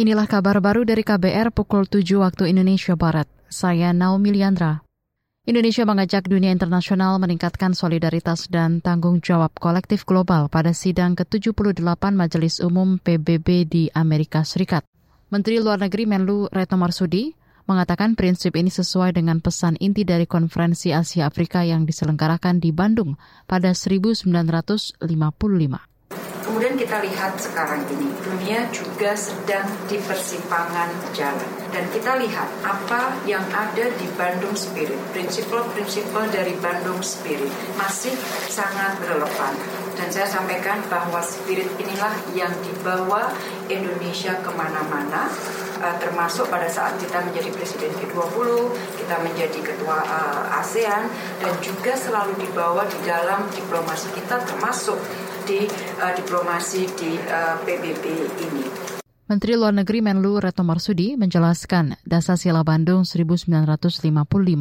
Inilah kabar baru dari KBR pukul 7 waktu Indonesia Barat. Saya Naomi Liandra. Indonesia mengajak dunia internasional meningkatkan solidaritas dan tanggung jawab kolektif global pada sidang ke-78 Majelis Umum PBB di Amerika Serikat. Menteri Luar Negeri Menlu Retno Marsudi mengatakan prinsip ini sesuai dengan pesan inti dari Konferensi Asia Afrika yang diselenggarakan di Bandung pada 1955. Kemudian kita lihat sekarang ini, dunia juga sedang di persimpangan jalan. Dan kita lihat apa yang ada di Bandung Spirit, prinsipal-prinsipal dari Bandung Spirit masih sangat relevan. Dan saya sampaikan bahwa spirit inilah yang dibawa Indonesia ke mana-mana, uh, termasuk pada saat kita menjadi presiden G20, kita menjadi ketua uh, ASEAN, dan juga selalu dibawa di dalam diplomasi kita termasuk di uh, diplomasi di uh, PBB ini. Menteri Luar Negeri Menlu Retno Marsudi menjelaskan dasar sila Bandung 1955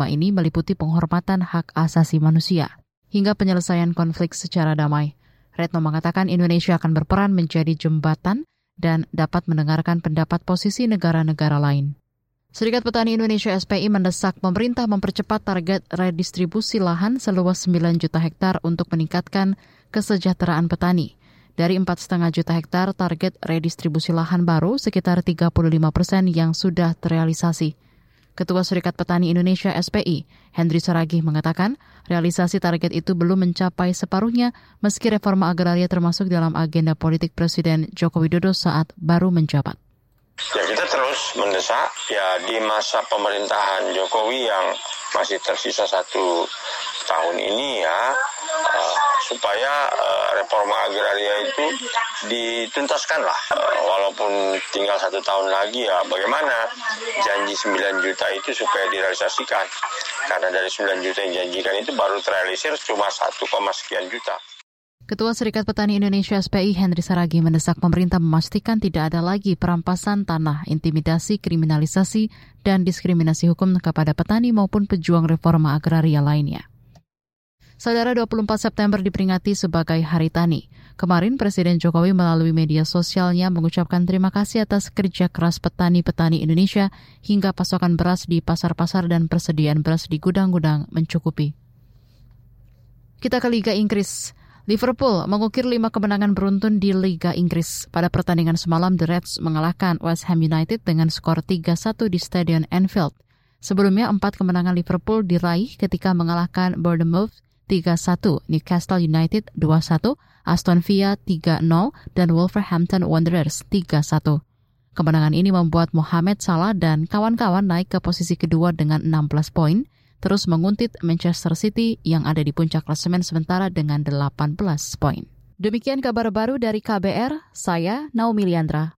ini meliputi penghormatan hak asasi manusia hingga penyelesaian konflik secara damai. Retno mengatakan Indonesia akan berperan menjadi jembatan dan dapat mendengarkan pendapat posisi negara-negara lain. Serikat Petani Indonesia SPI mendesak pemerintah mempercepat target redistribusi lahan seluas 9 juta hektar untuk meningkatkan kesejahteraan petani. Dari 4,5 juta hektar, target redistribusi lahan baru sekitar 35 persen yang sudah terrealisasi. Ketua Serikat Petani Indonesia SPI, Hendri Saragih mengatakan, realisasi target itu belum mencapai separuhnya meski reforma agraria termasuk dalam agenda politik Presiden Joko Widodo saat baru menjabat. Terus mendesak ya di masa pemerintahan Jokowi yang masih tersisa satu tahun ini ya uh, supaya uh, reforma agraria itu dituntaskan lah. Uh, walaupun tinggal satu tahun lagi ya bagaimana janji 9 juta itu supaya direalisasikan. Karena dari 9 juta yang janjikan itu baru terrealisir cuma 1, sekian juta. Ketua Serikat Petani Indonesia SPI Henry Saragi mendesak pemerintah memastikan tidak ada lagi perampasan tanah, intimidasi, kriminalisasi, dan diskriminasi hukum kepada petani maupun pejuang reforma agraria lainnya. Saudara 24 September diperingati sebagai Hari Tani. Kemarin Presiden Jokowi melalui media sosialnya mengucapkan terima kasih atas kerja keras petani-petani Indonesia hingga pasokan beras di pasar-pasar dan persediaan beras di gudang-gudang mencukupi. Kita ke Liga Inggris. Liverpool mengukir lima kemenangan beruntun di Liga Inggris. Pada pertandingan semalam, The Reds mengalahkan West Ham United dengan skor 3-1 di Stadion Anfield. Sebelumnya, empat kemenangan Liverpool diraih ketika mengalahkan Bournemouth 3-1, Newcastle United 2-1, Aston Villa 3-0, dan Wolverhampton Wanderers 3-1. Kemenangan ini membuat Mohamed Salah dan kawan-kawan naik ke posisi kedua dengan 16 poin, terus menguntit Manchester City yang ada di puncak klasemen sementara dengan 18 poin. Demikian kabar baru dari KBR, saya Naomi Liandra.